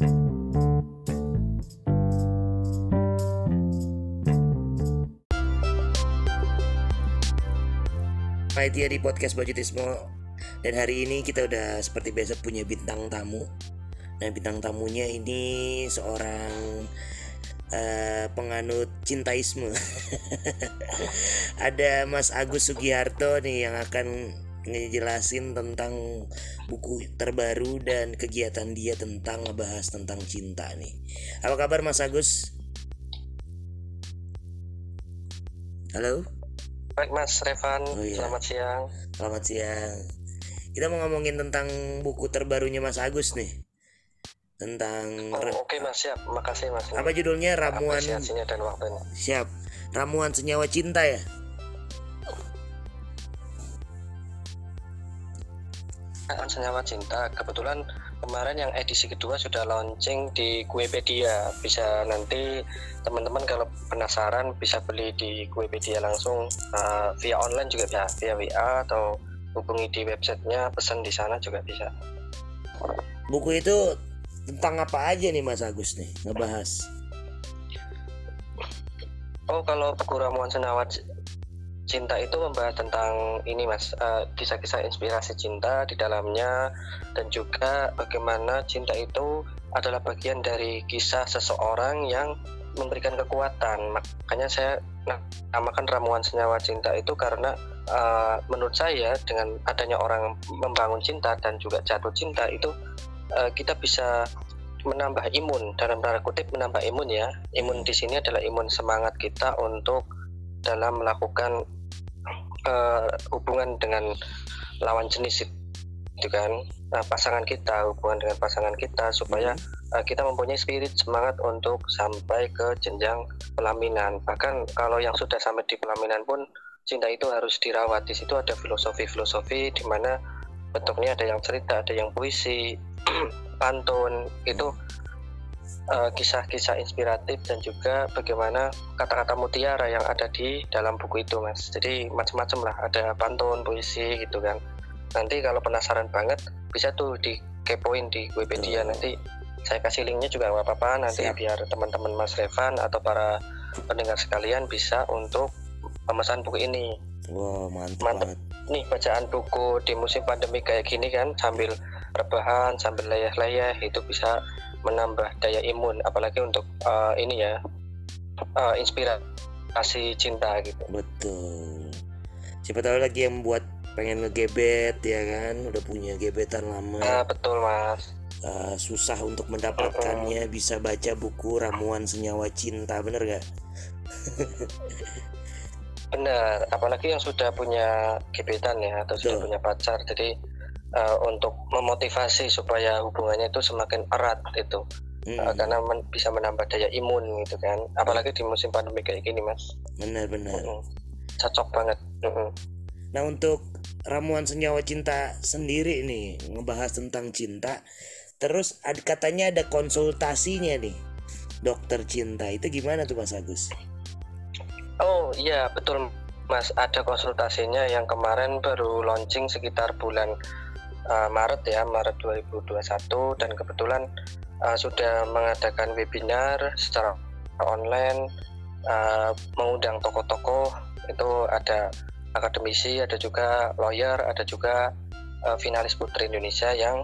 Panitia di podcast Bajutismo dan hari ini kita udah seperti biasa punya bintang tamu. Nah bintang tamunya ini seorang uh, penganut cintaisme. Ada Mas Agus Sugiharto nih yang akan ngejelasin tentang buku terbaru dan kegiatan dia tentang ngebahas tentang cinta nih. Apa kabar Mas Agus? Halo? Baik Mas Revan, oh, iya. selamat siang. Selamat siang. Kita mau ngomongin tentang buku terbarunya Mas Agus nih. Tentang oh, Oke okay, Mas, siap. Makasih Mas. Apa judulnya? Ramuan dan waktunya. Siap. Ramuan senyawa cinta ya? Ramuan senyawa cinta. Kebetulan kemarin yang edisi kedua sudah launching di Kuepedia. Bisa nanti teman-teman kalau penasaran bisa beli di Kuepedia langsung uh, via online juga bisa via WA atau hubungi di websitenya pesan di sana juga bisa. Buku itu tentang apa aja nih Mas Agus nih ngebahas? Oh kalau buku ramuan senawat cinta itu membahas tentang ini mas. Eh, kisah-kisah inspirasi cinta di dalamnya dan juga bagaimana cinta itu adalah bagian dari kisah seseorang yang memberikan kekuatan. Makanya saya namakan ramuan senyawa cinta itu karena uh, menurut saya dengan adanya orang membangun cinta dan juga jatuh cinta itu uh, kita bisa menambah imun. Dalam tanda kutip menambah imun ya. Imun di sini adalah imun semangat kita untuk dalam melakukan uh, hubungan dengan lawan jenis itu kan? Nah, pasangan kita hubungan dengan pasangan kita supaya uh, kita mempunyai spirit semangat untuk sampai ke jenjang pelaminan. Bahkan kalau yang sudah sampai di pelaminan pun cinta itu harus dirawat. Di situ ada filosofi-filosofi di mana bentuknya ada yang cerita ada yang puisi pantun. Itu Eh, kisah-kisah uh, inspiratif dan juga bagaimana kata-kata mutiara yang ada di dalam buku itu mas jadi macam-macam lah ada pantun puisi gitu kan nanti kalau penasaran banget bisa tuh di kepoin di Wikipedia nanti saya kasih linknya juga nggak apa-apa nanti Siap. biar teman-teman Mas Revan atau para pendengar sekalian bisa untuk pemesan buku ini. Wow mantap. Mantap. Nih bacaan buku di musim pandemi kayak gini kan sambil rebahan sambil layah-layah itu bisa menambah daya imun apalagi untuk uh, ini ya uh, inspirasi cinta gitu. Betul. Siapa tahu lagi yang buat pengen ngegebet ya kan? Udah punya gebetan lama. Uh, betul mas. Uh, susah untuk mendapatkannya. Uh -uh. bisa baca buku ramuan senyawa cinta bener gak benar apalagi yang sudah punya gebetan ya atau sudah punya pacar. Jadi uh, untuk memotivasi supaya hubungannya itu semakin erat itu hmm. uh, karena men bisa menambah daya imun gitu kan. Apalagi di musim pandemi kayak gini mas. Benar-benar uh -uh. cocok banget. Uh -uh. nah untuk ramuan senyawa cinta sendiri nih ngebahas tentang cinta terus ada katanya ada konsultasinya nih dokter cinta. Itu gimana tuh mas Agus? Oh iya betul Mas, ada konsultasinya yang kemarin baru launching sekitar bulan uh, Maret ya Maret 2021 dan kebetulan uh, sudah mengadakan webinar secara online uh, mengundang tokoh-tokoh itu ada akademisi ada juga lawyer ada juga uh, finalis putri Indonesia yang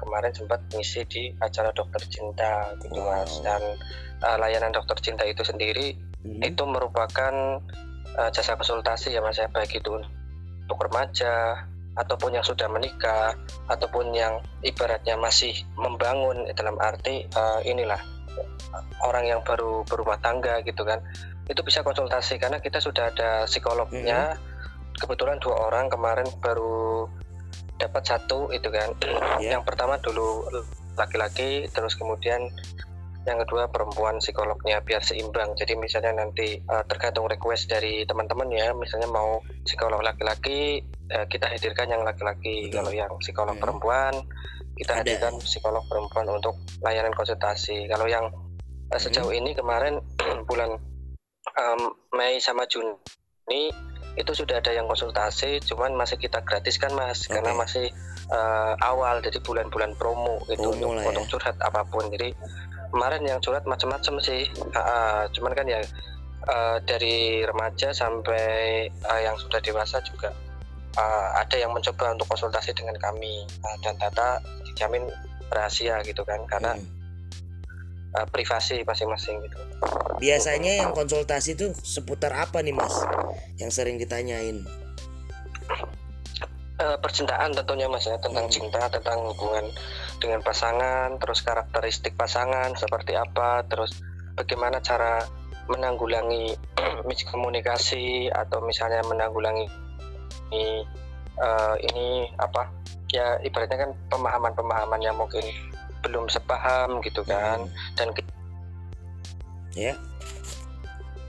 kemarin sempat mengisi di acara dokter cinta gitu wow. mas dan uh, layanan dokter cinta itu sendiri hmm. itu merupakan uh, jasa konsultasi ya mas ya baik itu untuk remaja ataupun yang sudah menikah ataupun yang ibaratnya masih membangun dalam arti uh, inilah orang yang baru berumah tangga gitu kan itu bisa konsultasi karena kita sudah ada psikolognya hmm. kebetulan dua orang kemarin baru dapat satu itu kan yeah. yang pertama dulu laki-laki terus kemudian yang kedua perempuan psikolognya biar seimbang jadi misalnya nanti uh, tergantung request dari teman-teman ya misalnya mau psikolog laki-laki uh, kita hadirkan yang laki-laki kalau yang psikolog hmm. perempuan kita Ada. hadirkan psikolog perempuan untuk layanan konsultasi kalau yang uh, sejauh hmm. ini kemarin bulan um, Mei sama Juni itu sudah ada yang konsultasi cuman masih kita gratiskan mas okay. karena masih uh, awal jadi bulan-bulan promo gitu Promo untuk, ya. untuk curhat apa pun jadi kemarin yang curhat macam-macam sih Uh, uh, cuman kan ya uh, dari remaja sampai uh, yang sudah dewasa juga uh, ada yang mencoba untuk konsultasi dengan kami uh, dan data dijamin rahasia gitu kan karena Hmm. uh, privasi masing-masing gitu Biasanya yang konsultasi tuh seputar apa nih mas? Yang sering ditanyain. Eh, percintaan tentunya mas ya tentang Hmm. cinta tentang hubungan dengan pasangan terus karakteristik pasangan seperti apa terus bagaimana cara menanggulangi miskomunikasi atau misalnya menanggulangi ini, eh, ini apa ya ibaratnya kan pemahaman-pemahaman yang mungkin belum sepaham gitu kan Hmm. dan Ya.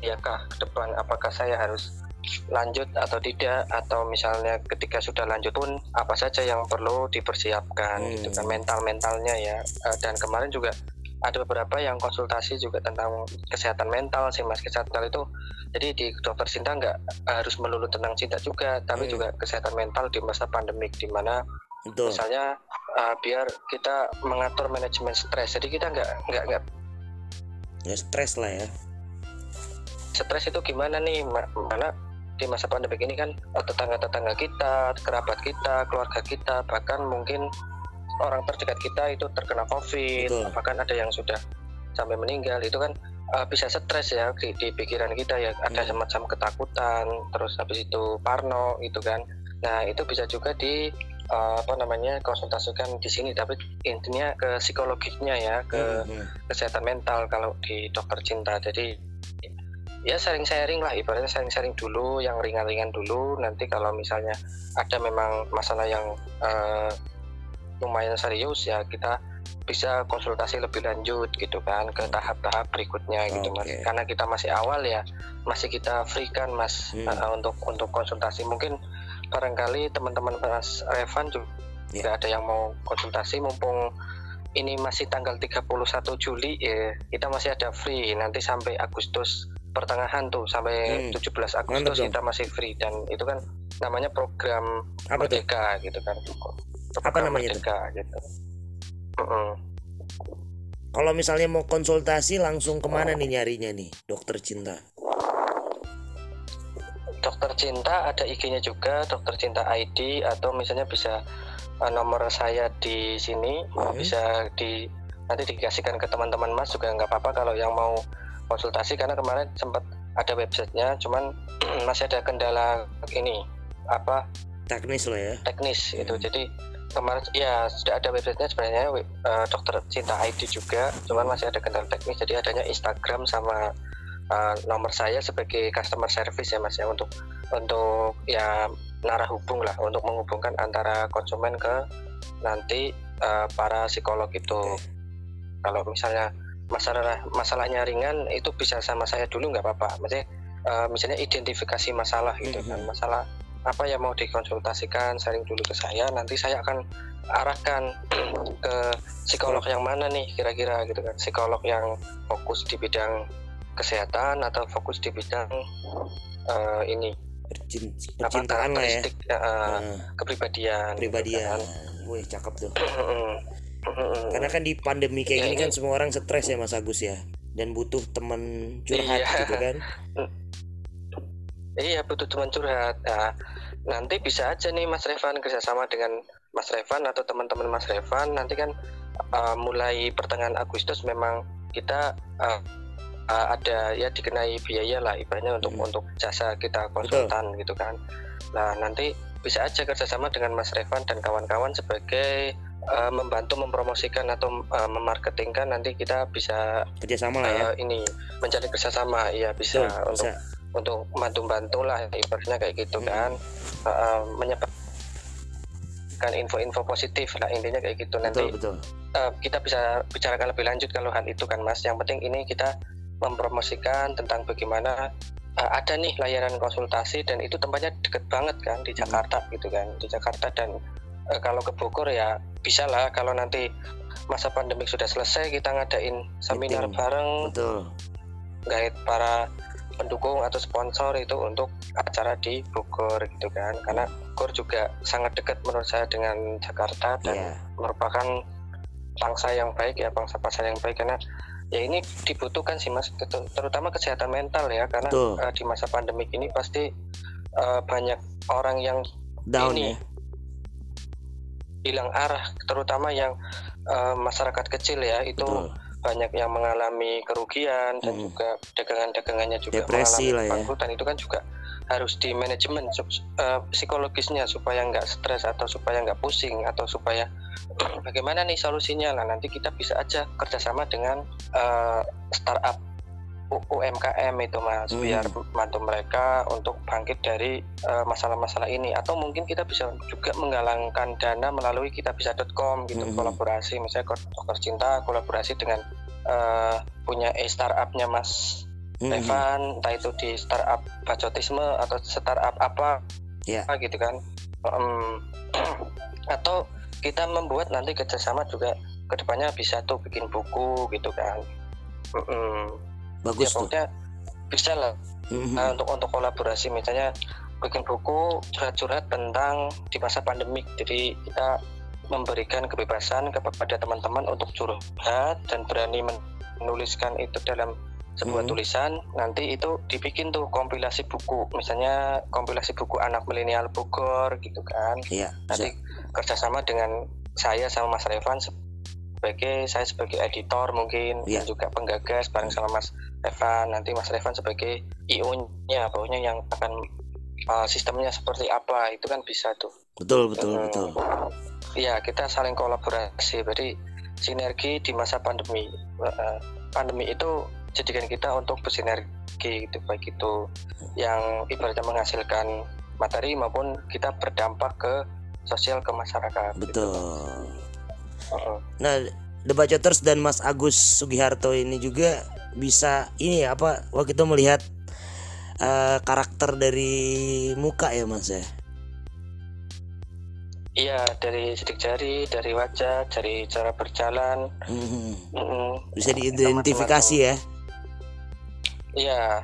ya kah ke depan apakah saya harus lanjut atau tidak atau misalnya ketika sudah lanjut pun apa saja yang perlu dipersiapkan Hmm. gitu kan mental mentalnya ya Eh, dan kemarin juga ada beberapa yang konsultasi juga tentang kesehatan mental sih mas kesehatan mental itu jadi di dokter cinta nggak harus melulu tentang cinta juga tapi Hmm. juga kesehatan mental di masa pandemik di mana Betul. misalnya eh, biar kita mengatur manajemen stres jadi kita nggak nggak nggak Ya stres lah ya. stres itu gimana nih Ma- mana di masa pandemi ini kan eh, tetangga-tetangga kita, kerabat kita, keluarga kita, bahkan mungkin orang terdekat kita itu terkena COVID, Betul. bahkan ada yang sudah sampai meninggal itu kan eh, bisa stres ya di, di pikiran kita ya ada Hmm. semacam ketakutan, terus habis itu parno gitu kan. Nah itu bisa juga di eh, apa namanya konsultasikan di sini, tapi intinya ke psikologisnya ya, ke Hmm, hmm. kesehatan mental kalau di dokter cinta jadi ya sharing-sharing lah ibaratnya sharing-sharing dulu yang ringan-ringan dulu. Nanti kalau misalnya ada memang masalah yang eh, lumayan serius ya kita bisa konsultasi lebih lanjut gitu kan ke tahap-tahap berikutnya gitu mas. Karena kita masih awal ya masih kita free kan mas Hmm. eh, untuk untuk konsultasi. Mungkin barangkali teman-teman mas Revan juga Ya. ada yang mau konsultasi. Mumpung ini masih tanggal 31 Juli ya kita masih ada free. Nanti sampai Agustus pertengahan tuh sampai Hmm. 17 Mantap Agustus dong. kita masih free dan itu kan namanya program Apa tuh? Merdeka gitu kan Apa namanya tuh? Merdeka gitu Mm-mm. Kalau misalnya mau konsultasi langsung ke mana nih nyarinya nih dokter cinta? Dokter Cinta ada IG-nya juga Dokter Cinta ID atau misalnya bisa uh, nomor saya di sini uh, Hmm. bisa di nanti dikasihkan ke teman-teman Mas juga nggak apa-apa kalau yang mau konsultasi karena kemarin sempat ada websitenya cuman masih ada kendala ini apa Teknis lah ya. teknis itu Hmm. jadi kemarin ya sudah ada websitenya sebenarnya uh, dokter cinta ID juga cuman masih ada kendala teknis jadi adanya Instagram sama uh, nomor saya sebagai customer service ya mas ya untuk untuk ya narah hubung lah untuk menghubungkan antara konsumen ke nanti uh, para psikolog itu Oke. kalau misalnya masalah masalahnya ringan itu bisa sama saya dulu nggak apa-apa maksudnya uh, misalnya identifikasi masalah gitu kan Mhm. masalah apa yang mau dikonsultasikan sharing dulu ke saya nanti saya akan arahkan ke psikolog yang mana nih kira-kira gitu kan psikolog yang fokus di bidang kesehatan atau fokus di bidang uh, ini percintaan lah ya. uh, Nah, kepribadian gitu pribadian. kan. Wih cakep tuh. Karena kan di pandemi kayak Ya, gini ini- kan semua orang stres ya Mas Agus ya. Dan butuh teman curhat Iya. gitu kan. Iya butuh teman curhat. Nah, nanti bisa aja nih Mas Revan kerjasama dengan Mas Revan atau teman-teman Mas Revan. Nanti kan uh, mulai pertengahan Agustus memang kita uh, uh, ada ya dikenai biaya lah ibaratnya untuk Hmm. untuk jasa kita konsultan gitu kan. Nah nanti bisa aja kerjasama dengan Mas Revan dan kawan-kawan sebagai uh, membantu mempromosikan atau uh, memarketingkan nanti kita bisa Kerjasama lah ya. uh, ini mencari kerjasama ya bisa Betul, untuk bisa. untuk bantu-bantu lah ibaratnya kayak gitu Hmm. kan uh, menyebarkan info-info positif lah intinya kayak gitu nanti Betul betul. uh, kita bisa bicarakan lebih lanjut kalau hal itu kan mas yang penting ini kita mempromosikan tentang bagaimana uh, ada nih layanan konsultasi dan itu tempatnya deket banget kan di Hmm. Jakarta gitu kan di Jakarta dan uh, kalau ke Bogor ya bisa lah kalau nanti masa pandemik sudah selesai kita ngadain seminar Meeting. bareng Betul. guide para pendukung atau sponsor itu untuk acara di Bogor gitu kan karena Bogor juga sangat dekat menurut saya dengan Jakarta dan Iya. merupakan bangsa yang baik ya bangsa pasar yang baik karena ya ini dibutuhkan sih mas Ter- terutama kesehatan mental ya karena Betul. eh, di masa pandemik ini pasti eh, banyak orang yang down ini ya hilang arah terutama yang eh, masyarakat kecil ya itu betul banyak yang mengalami kerugian dan Mm. juga dagangan-dagangannya juga Depresi mengalami ya. bangkrutan itu kan juga harus di manajemen sup- eh, psikologisnya supaya nggak stres atau supaya nggak pusing atau supaya bagaimana nih solusinya lah nanti kita bisa aja kerjasama dengan eh, startup UMKM itu mas Hmm. biar bantu mereka untuk bangkit dari eh, masalah-masalah ini atau mungkin kita bisa juga menggalangkan dana melalui kitabisa.com gitu Hmm. kolaborasi misalnya dokter cinta kolaborasi dengan eh, punya e startupnya mas Mhm. Evan entah itu di startup bacotisme atau startup apa Iya. gitu kan Em, atau kita membuat nanti kerjasama juga ke depannya bisa tuh bikin buku gitu kan Mm-mm. ya bagus tuh pokoknya bisa lah. Mhm. Nah, untuk untuk kolaborasi misalnya bikin buku curhat-curhat tentang di masa pandemik jadi kita memberikan kebebasan kepada teman-teman untuk curhat dan berani menuliskan itu dalam sebuah Mhm. tulisan. Nanti itu dibikin tuh kompilasi buku. Misalnya kompilasi buku anak milenial Bogor gitu kan. Iya, nanti kerjasama dengan saya sama Mas Revan sebagai saya sebagai editor mungkin Iya. dan juga penggagas bareng sama Mas Revan nanti Mas Revan sebagai IO-nya pokoknya yang akan uh, sistemnya seperti apa itu kan bisa tuh betul betul Hmm. betul Iya kita saling kolaborasi berarti sinergi di masa pandemi Uh, pandemi itu jadikan kita untuk bersinergi gitu baik itu yang ibaratnya menghasilkan materi maupun kita berdampak ke sosial ke masyarakat gitu. betul Heeh. Nah The Bacoters dan Mas Agus Sugiharto ini juga bisa ini ya apa waktu itu melihat eh, karakter dari muka ya Mas ya? Iya dari sidik jari, dari wajah, dari cara berjalan, mm-mm. bisa diidentifikasi ya? Iya,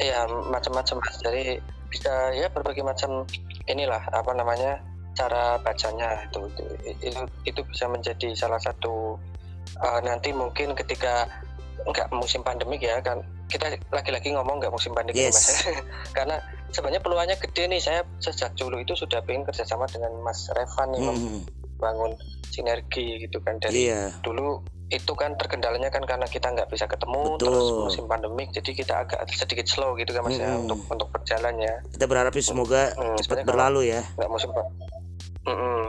iya macam-macam mas. Jadi bisa ya berbagai macam inilah apa namanya cara bacanya itu itu itu, itu bisa menjadi salah satu uh, nanti mungkin ketika nggak musim pandemik ya kan kita lagi-lagi ngomong nggak musim pandemik ya, Yes. mas memang sebenarnya peluangnya gede nih saya sejak dulu itu sudah pengen kerjasama dengan Mas Revan nih Mhm. membangun sinergi gitu kan dari iya dulu itu kan terkendalanya kan karena kita nggak bisa ketemu Betul. terus musim pandemik jadi kita agak sedikit slow gitu kan mas ya Mm-mm. untuk untuk berjalan ya kita berharap sih semoga Hmm, cepat berlalu ya nggak musim Mm-mm.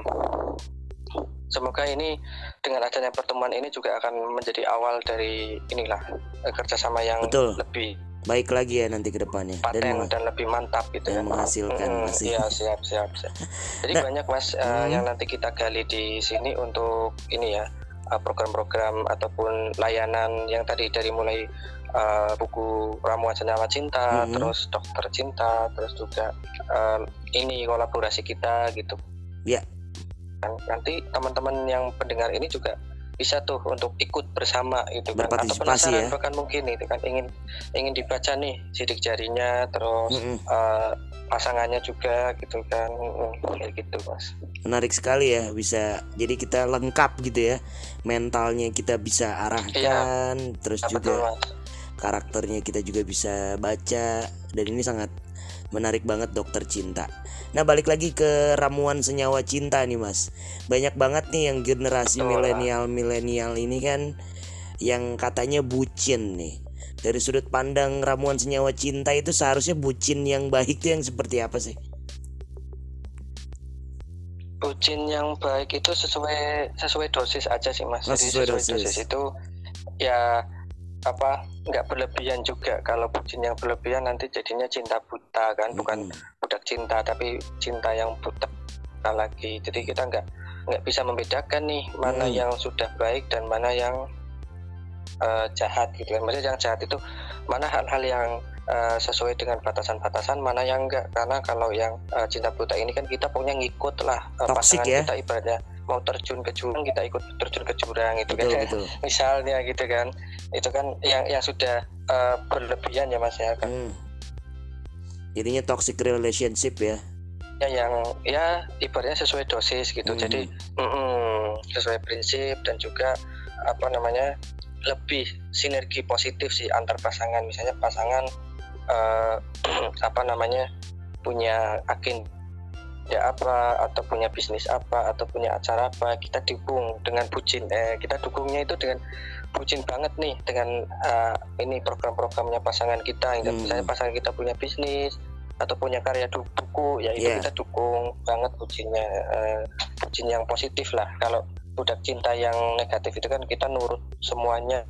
semoga ini dengan adanya pertemuan ini juga akan menjadi awal dari inilah eh, kerjasama yang Betul. lebih baik lagi ya nanti ke depannya dan paten dan lebih mantap gitu dan ya menghasilkan Mm-mm, pasti. Iya siap siap. siap. Jadi Nah, banyak mas hmm. yang nanti kita gali di sini untuk ini ya eh, program-program ataupun layanan yang tadi dari mulai eh, buku ramuan senyawa cinta, Hmm. terus dokter cinta, terus juga eh, ini kolaborasi kita gitu. Iya. Dan nanti teman-teman yang pendengar ini juga bisa tuh untuk ikut bersama gitu kan. Atau penasaran ya. bahkan mungkin itu kan ingin ingin dibaca nih sidik jarinya terus Mm-mm. eh, pasangannya juga gitu kan. Mm, kayak gitu mas. Menarik sekali ya bisa jadi kita lengkap gitu ya. Mentalnya kita bisa arahkan terus Nah, juga betul mas. karakternya kita juga bisa baca. Dan ini sangat menarik banget dokter cinta. Nah balik lagi ke ramuan senyawa cinta nih mas. Banyak banget nih yang generasi milenial milenial ini kan yang katanya bucin nih. Dari sudut pandang ramuan senyawa cinta itu seharusnya bucin yang baik itu yang seperti apa sih? bucin yang baik itu sesuai sesuai dosis aja sih mas Oh, jadi sesuai sesuai dosis. dosis. itu ya apa nggak berlebihan juga kalau bucin yang berlebihan nanti jadinya cinta buta kan bukan Mm-mm. budak cinta tapi cinta yang buta lagi jadi kita nggak nggak bisa membedakan nih mana Hmm. yang sudah baik dan mana yang eh, jahat gitu kan maksudnya yang jahat itu mana hal-hal yang eh, sesuai dengan batasan-batasan mana yang enggak karena kalau yang eh, cinta buta ini kan kita punya ngikut lah Toxic pasangan ya. kita ibaratnya mau terjun ke jurang kita ikut terjun ke jurang gitu Betul kan betul. misalnya gitu kan itu kan yang yang sudah eh, berlebihan ya mas ya kan Hmm. jadinya toxic relationship ya ya yang ya ibaratnya sesuai dosis gitu Hmm. jadi mm-mm, sesuai prinsip dan juga apa namanya lebih sinergi positif sih antar pasangan misalnya pasangan eh, apa namanya punya agenda apa atau punya bisnis apa atau punya acara apa kita dukung dengan bucin eh kita dukungnya itu dengan bucin banget nih dengan eh, ini program-programnya pasangan kita Hmm. misalnya pasangan kita punya bisnis atau punya karya du- buku ya itu Yeah. kita dukung banget bucinnya eh, bucin yang positif lah kalau budak cinta yang negatif itu kan kita nurut semuanya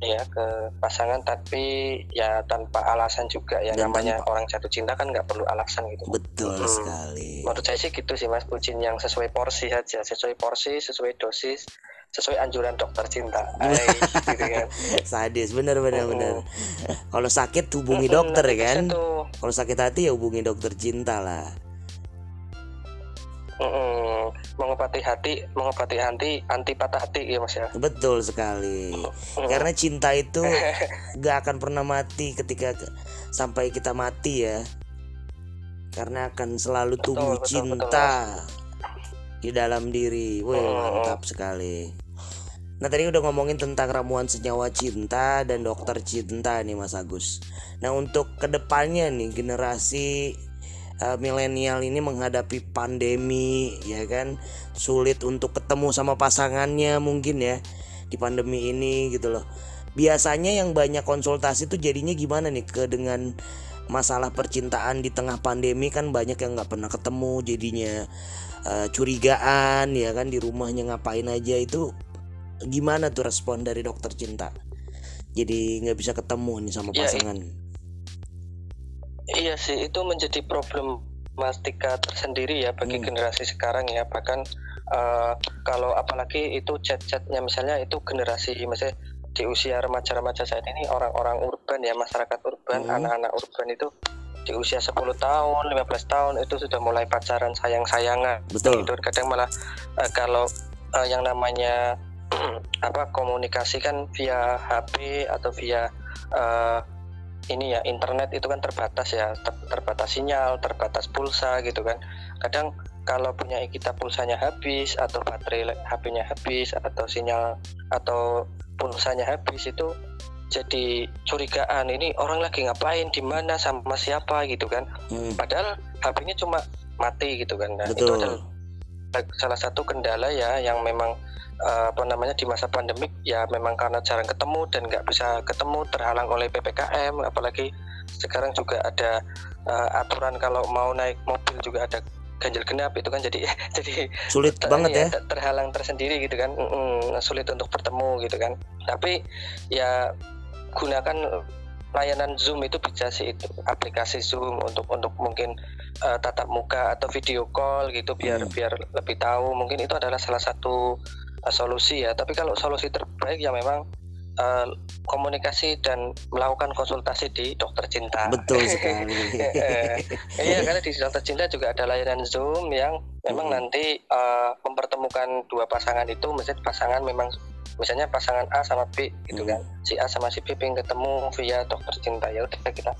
ya ke pasangan tapi ya tanpa alasan juga ya Dan namanya orang jatuh cinta kan nggak perlu alasan gitu. Betul Hmm. sekali. Menurut saya sih gitu sih mas bucin yang sesuai porsi saja sesuai porsi sesuai dosis sesuai anjuran dokter cinta. Ay, gitu kan. Sadis bener bener Mm-mm. bener. Kalau sakit hubungi dokter ya kan? kalau sakit hati ya hubungi dokter cinta lah mm-mm, mengobati hati mengobati hati anti patah hati ya mas ya. Betul sekali. Karena cinta itu gak akan pernah mati ketika ke- sampai kita mati ya. Karena akan selalu Betul, tumbuh betul, betul, cinta di dalam diri. Wih Mm. mantap sekali. Nah tadi udah ngomongin tentang ramuan senyawa cinta dan dokter cinta nih Mas Agus. Nah untuk ke depannya nih generasi uh, milenial ini menghadapi pandemi ya kan? Sulit untuk ketemu sama pasangannya mungkin ya di pandemi ini gitu loh. Biasanya yang banyak konsultasi tuh jadinya gimana nih? Ke dengan masalah percintaan di tengah pandemi kan banyak yang nggak pernah ketemu jadinya eh, curigaan ya kan? Di rumahnya ngapain aja itu gimana tuh respon dari dokter cinta? Jadi nggak bisa ketemu nih sama Ya, pasangan Iya sih, itu menjadi problematika tersendiri ya bagi Hmm. generasi sekarang ya. Bahkan eh, kalau apalagi itu chat-chatnya misalnya itu generasi misalnya di usia remaja-remaja saat ini orang-orang urban ya, masyarakat urban, Hmm. anak-anak urban itu di usia 10 tahun, 15 tahun itu sudah mulai pacaran sayang-sayangan. betul Gitu. Kadang malah eh, kalau eh, yang namanya apa komunikasi kan via HP atau via eh, ini ya internet itu kan terbatas ya ter- terbatas sinyal terbatas pulsa gitu kan. Kadang kalau punya kita pulsanya habis atau baterai HP-nya habis atau sinyal atau pulsanya habis itu jadi curigaan ini orang lagi ngapain di mana sama siapa gitu kan. Hmm, padahal HP-nya cuma mati gitu kan. Nah, itu adalah salah satu kendala ya yang memang eh, apa namanya di masa pandemik ya memang karena jarang ketemu dan nggak bisa ketemu terhalang oleh ppkm apalagi sekarang juga ada eh, aturan kalau mau naik mobil juga ada ganjil genap itu kan jadi jadi sulit ter- banget ini ya. ter- terhalang tersendiri gitu kan. Mm-mm, sulit untuk bertemu gitu kan. Tapi ya gunakan layanan Zoom itu bisa sih itu aplikasi Zoom untuk untuk mungkin eh, tatap muka atau video call gitu biar Hmm. biar lebih tahu. Mungkin itu adalah salah satu eh, solusi ya. Tapi kalau solusi terbaik ya memang eh, komunikasi dan melakukan konsultasi di dokter cinta. Betul sekali. Iya karena di dokter cinta juga ada layanan Zoom yang memang Hmm. nanti eh, mempertemukan dua pasangan itu. Misalnya pasangan memang misalnya pasangan A sama B gitu Hmm. kan si A sama si B pengen ketemu via dokter cinta. Ya udah kita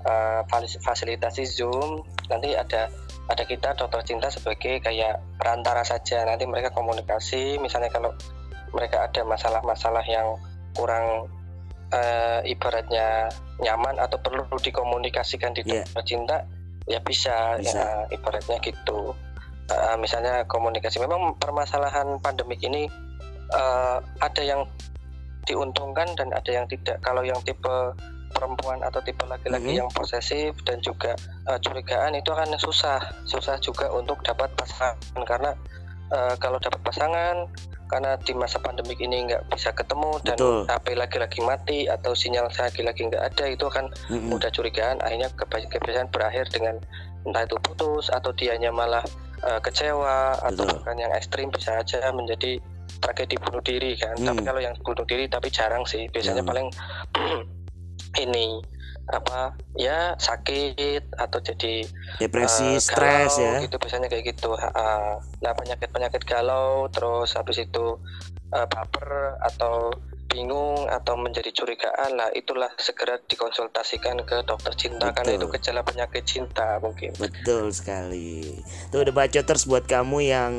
eh, falis- fasilitasi Zoom. Nanti ada ada kita dokter cinta sebagai kayak perantara saja nanti mereka komunikasi misalnya kalau mereka ada masalah-masalah yang kurang eh, ibaratnya nyaman atau perlu dikomunikasikan di Iya. dokter cinta ya bisa, Bisa. ya ibaratnya gitu Eh, misalnya komunikasi memang permasalahan pandemik ini eh, ada yang diuntungkan dan ada yang tidak kalau yang tipe perempuan atau tipe laki-laki Mhm. yang posesif dan juga eh, curigaan itu akan susah susah juga untuk dapat pasangan karena eh, kalau dapat pasangan karena di masa pandemik ini nggak bisa ketemu dan Betul. HP lagi-lagi mati atau sinyal lagi-lagi nggak ada itu akan Mm-mm. mudah curigaan akhirnya kebiasaan berakhir dengan entah itu putus atau dianya malah eh, kecewa atau Betul. bahkan yang ekstrim bisa aja menjadi tragedi bunuh diri kan Hmm. tapi kalau yang bunuh diri tapi jarang sih biasanya Jarang. paling ini apa ya sakit atau jadi depresi eh, stres ya. gitu biasanya kayak gitu. Ha, nah penyakit penyakit galau terus habis itu eh, baper atau bingung atau menjadi curigaan lah itulah segera dikonsultasikan ke dokter cinta karena itu Betul. gejala penyakit cinta mungkin Betul sekali. Tuh udah baca terus buat kamu yang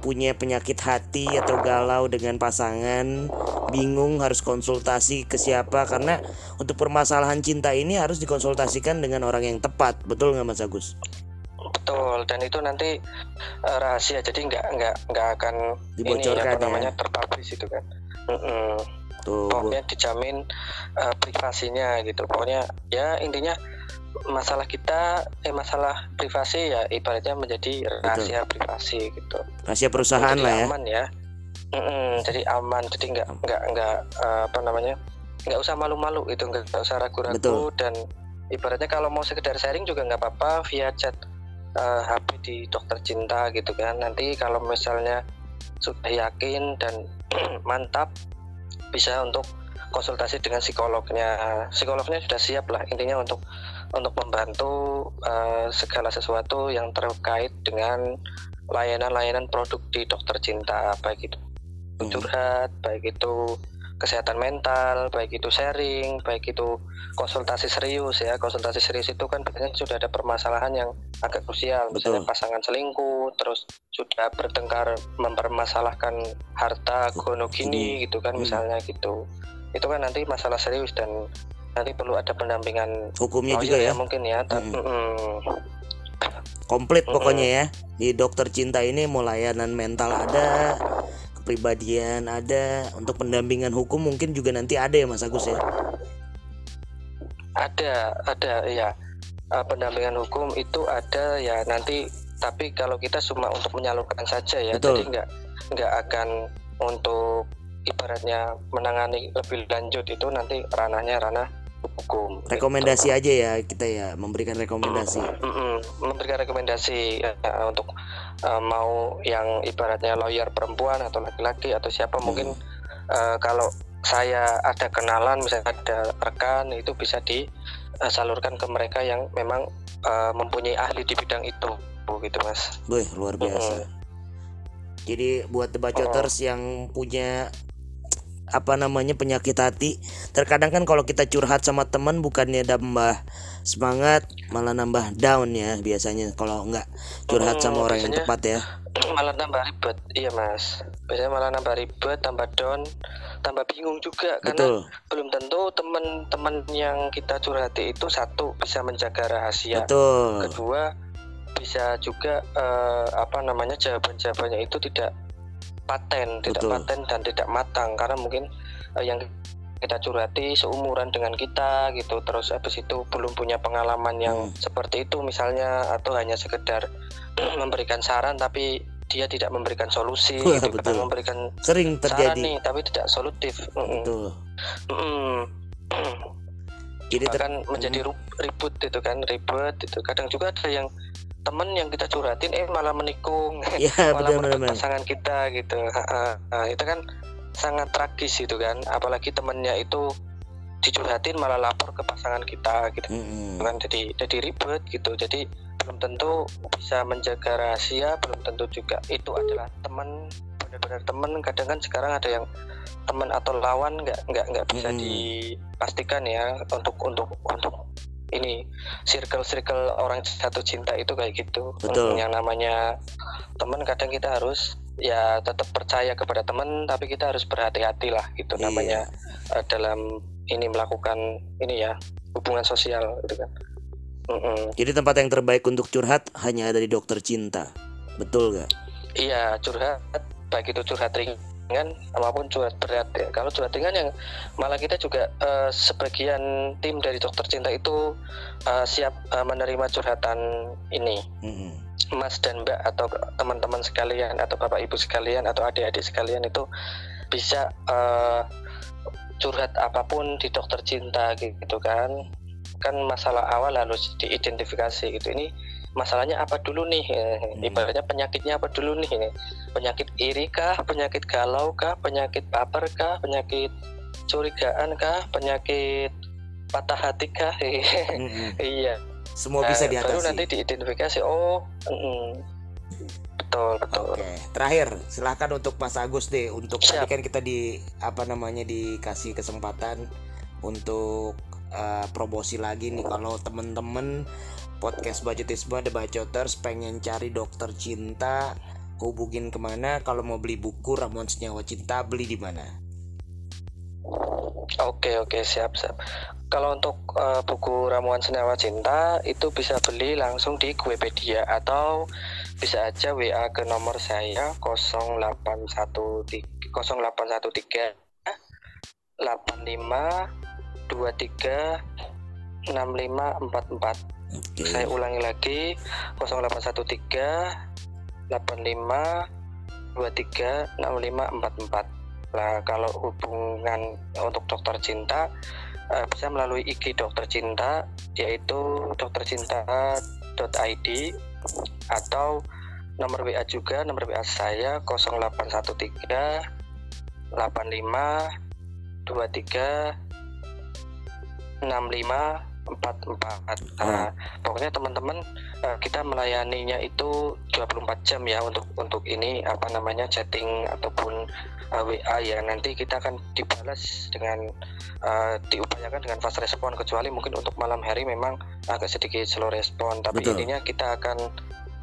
punya penyakit hati atau galau dengan pasangan, bingung harus konsultasi ke siapa karena untuk permasalahan cinta ini harus dikonsultasikan dengan orang yang tepat. Betul nggak Mas Agus? betul dan itu nanti eh, rahasia jadi nggak nggak nggak akan ini Dibocorkan apa ya. namanya terpublish itu kan Mm-mm. Tuh. Pokoknya dijamin eh, privasinya gitu pokoknya ya intinya masalah kita eh masalah privasi ya ibaratnya menjadi rahasia privasi gitu Rahasia perusahaan jadi lah ya. aman ya Mm-mm, jadi aman jadi nggak nggak nggak eh, apa namanya nggak usah malu-malu itu nggak usah ragu-ragu Betul. dan ibaratnya kalau mau sekedar sharing juga nggak apa-apa via chat eh, HP di dokter cinta gitu kan nanti kalau misalnya sudah yakin dan mantap bisa untuk konsultasi dengan psikolognya psikolognya sudah siap lah intinya untuk untuk membantu eh, segala sesuatu yang terkait dengan layanan-layanan produk di dokter cinta baik itu Hmm. curhat baik itu kesehatan mental baik itu sharing baik itu konsultasi serius ya konsultasi serius itu kan biasanya sudah ada permasalahan yang agak krusial misalnya Betul. pasangan selingkuh terus sudah bertengkar mempermasalahkan harta gonogini gitu kan Hmm. misalnya gitu itu kan nanti masalah serius dan nanti perlu ada pendampingan Hukumnya juga ya. mungkin ya Mm-mm. mm-mm. Komplit pokoknya ya. Di dokter cinta ini mau layanan mental ada, kepribadian ada, untuk pendampingan hukum mungkin juga nanti ada ya Mas Agus ya. ada ada ya Eh, pendampingan hukum itu ada ya nanti tapi kalau kita cuma untuk menyalurkan saja ya Betul. jadi nggak nggak akan untuk ibaratnya menangani lebih lanjut itu nanti ranahnya ranah hukum. Rekomendasi aja ya kita ya memberikan rekomendasi. Memberikan rekomendasi ya, untuk eh, mau yang ibaratnya lawyer perempuan atau laki-laki atau siapa mungkin eh, kalau saya ada kenalan misalnya ada rekan itu bisa disalurkan ke mereka yang memang eh, mempunyai ahli di bidang itu. Gitu mas. Boy, luar biasa. Jadi buat debacoters yang punya apa namanya penyakit hati, terkadang kan kalau kita curhat sama teman bukannya nambah semangat, malah nambah down ya biasanya. Kalau nggak curhat sama Hmm, orang yang tepat ya. malah tambah ribet. Iya mas. Biasanya malah nambah ribet tambah down tambah bingung juga. Karena Betul, belum tentu teman-teman yang kita curhati itu satu bisa menjaga rahasia. Betul. kedua bisa juga eh, apa namanya jawaban-jawabannya itu tidak paten, tidak Betul. paten dan tidak matang karena mungkin eh, yang kita curhati seumuran dengan kita gitu terus habis itu belum punya pengalaman yang Hmm. seperti itu misalnya atau hanya sekedar memberikan saran tapi dia tidak memberikan solusi Wah, gitu betul. memberikan Sering saran terjadi. nih tapi tidak solutif. Jadi ter- bahkan menjadi ribut itu kan ribet itu kadang juga ada yang temen yang kita curhatin eh malah menikung ya malah betul betul. merebut pasangan kita gitu. Nah, itu kan sangat tragis itu kan apalagi temennya itu dicurhatin malah lapor ke pasangan kita gitu Mm-mm. kan jadi jadi ribet gitu jadi belum tentu bisa menjaga rahasia belum tentu juga itu adalah teman benar-benar teman kadang kan sekarang ada yang teman atau lawan nggak nggak nggak bisa Mm-mm. dipastikan ya untuk untuk untuk ini circle circle orang satu cinta itu kayak gitu Betul. yang namanya teman kadang kita harus ya tetap percaya kepada teman tapi kita harus berhati-hati lah gitu Iya. namanya eh, dalam ini melakukan ini ya hubungan sosial gitu kan Mm-mm. Jadi tempat yang terbaik untuk curhat hanya ada di dokter cinta. Betul gak? iya curhat baik itu curhat ringan maupun curhat berat ya. Kalau curhat ringan yang malah kita juga eh, sebagian tim dari dokter cinta itu eh, siap eh, menerima curhatan ini. Mm-mm. Mas dan Mbak atau teman-teman sekalian atau Bapak Ibu sekalian atau adik-adik sekalian itu bisa eh, curhat apa pun di dokter cinta gitu kan. Kan masalah awal harus diidentifikasi gitu. Ini masalahnya apa dulu nih? Eh, Hmm. ibaratnya penyakitnya apa dulu nih? Ini penyakit iri kah? Penyakit galau kah? Penyakit baper kah? Penyakit curigaan kah? Penyakit patah hati kah? Mm-mm. iya. Semua bisa Nah, Baru diatasi. nanti diidentifikasi. Oh, mm, betul betul. Oke, terakhir silahkan untuk Mas Agus deh untuk Siap. tadi kan kita di apa namanya dikasih kesempatan untuk eh, promosi lagi nih. Kalau temen-temen podcast budgetisme The Bacoters pengen cari dokter cinta hubungin ke mana kalau mau beli buku Ramuan Senyawa Cinta beli di mana? Oke oke siap siap. Kalau untuk eh, buku ramuan senyawa cinta itu bisa beli langsung di Kuepedia atau bisa aja WA ke nomor saya 0813 0813 85 23 6544. Oke. Saya ulangi lagi 0813 85 23 6544. Nah, kalau hubungan untuk dokter cinta eh, bisa melalui IG dokter cinta yaitu doktercinta.id atau nomor WA juga nomor WA saya 0813 85 23 65 44. Nah, pokoknya teman-teman eh, kita melayaninya itu 24 jam ya untuk untuk ini apa namanya chatting ataupun eh, WA ya nanti kita akan dibalas dengan eh, diupayakan dengan fast respon kecuali mungkin untuk malam hari memang agak sedikit slow respon tapi Betul. intinya kita akan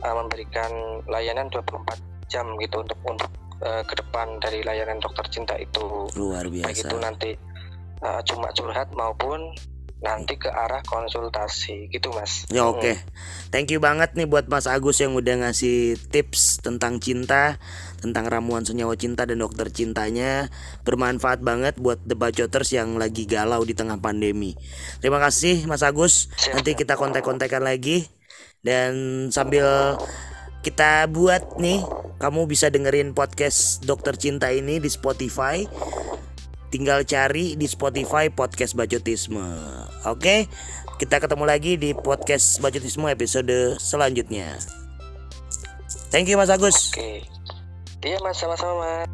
eh, memberikan layanan 24 jam gitu untuk untuk eh, ke depan dari layanan dokter cinta itu Luar baik biasa. itu nanti uh, cuma curhat maupun nanti ke arah konsultasi gitu mas Ya oke. Thank you banget nih buat Mas Agus yang udah ngasih tips tentang cinta, tentang ramuan senyawa cinta dan dokter cintanya. Bermanfaat banget buat The Bacoters yang lagi galau di tengah pandemi. Terima kasih Mas Agus. Siap, Nanti kita kontak-kontakan lagi dan sambil kita buat nih, kamu bisa dengerin podcast Dokter Cinta ini di Spotify. Tinggal cari di Spotify podcast Bacotisme. Oke, kita ketemu lagi di podcast Bacotisme episode selanjutnya. Thank you Mas Agus. oke iya mas sama-sama mas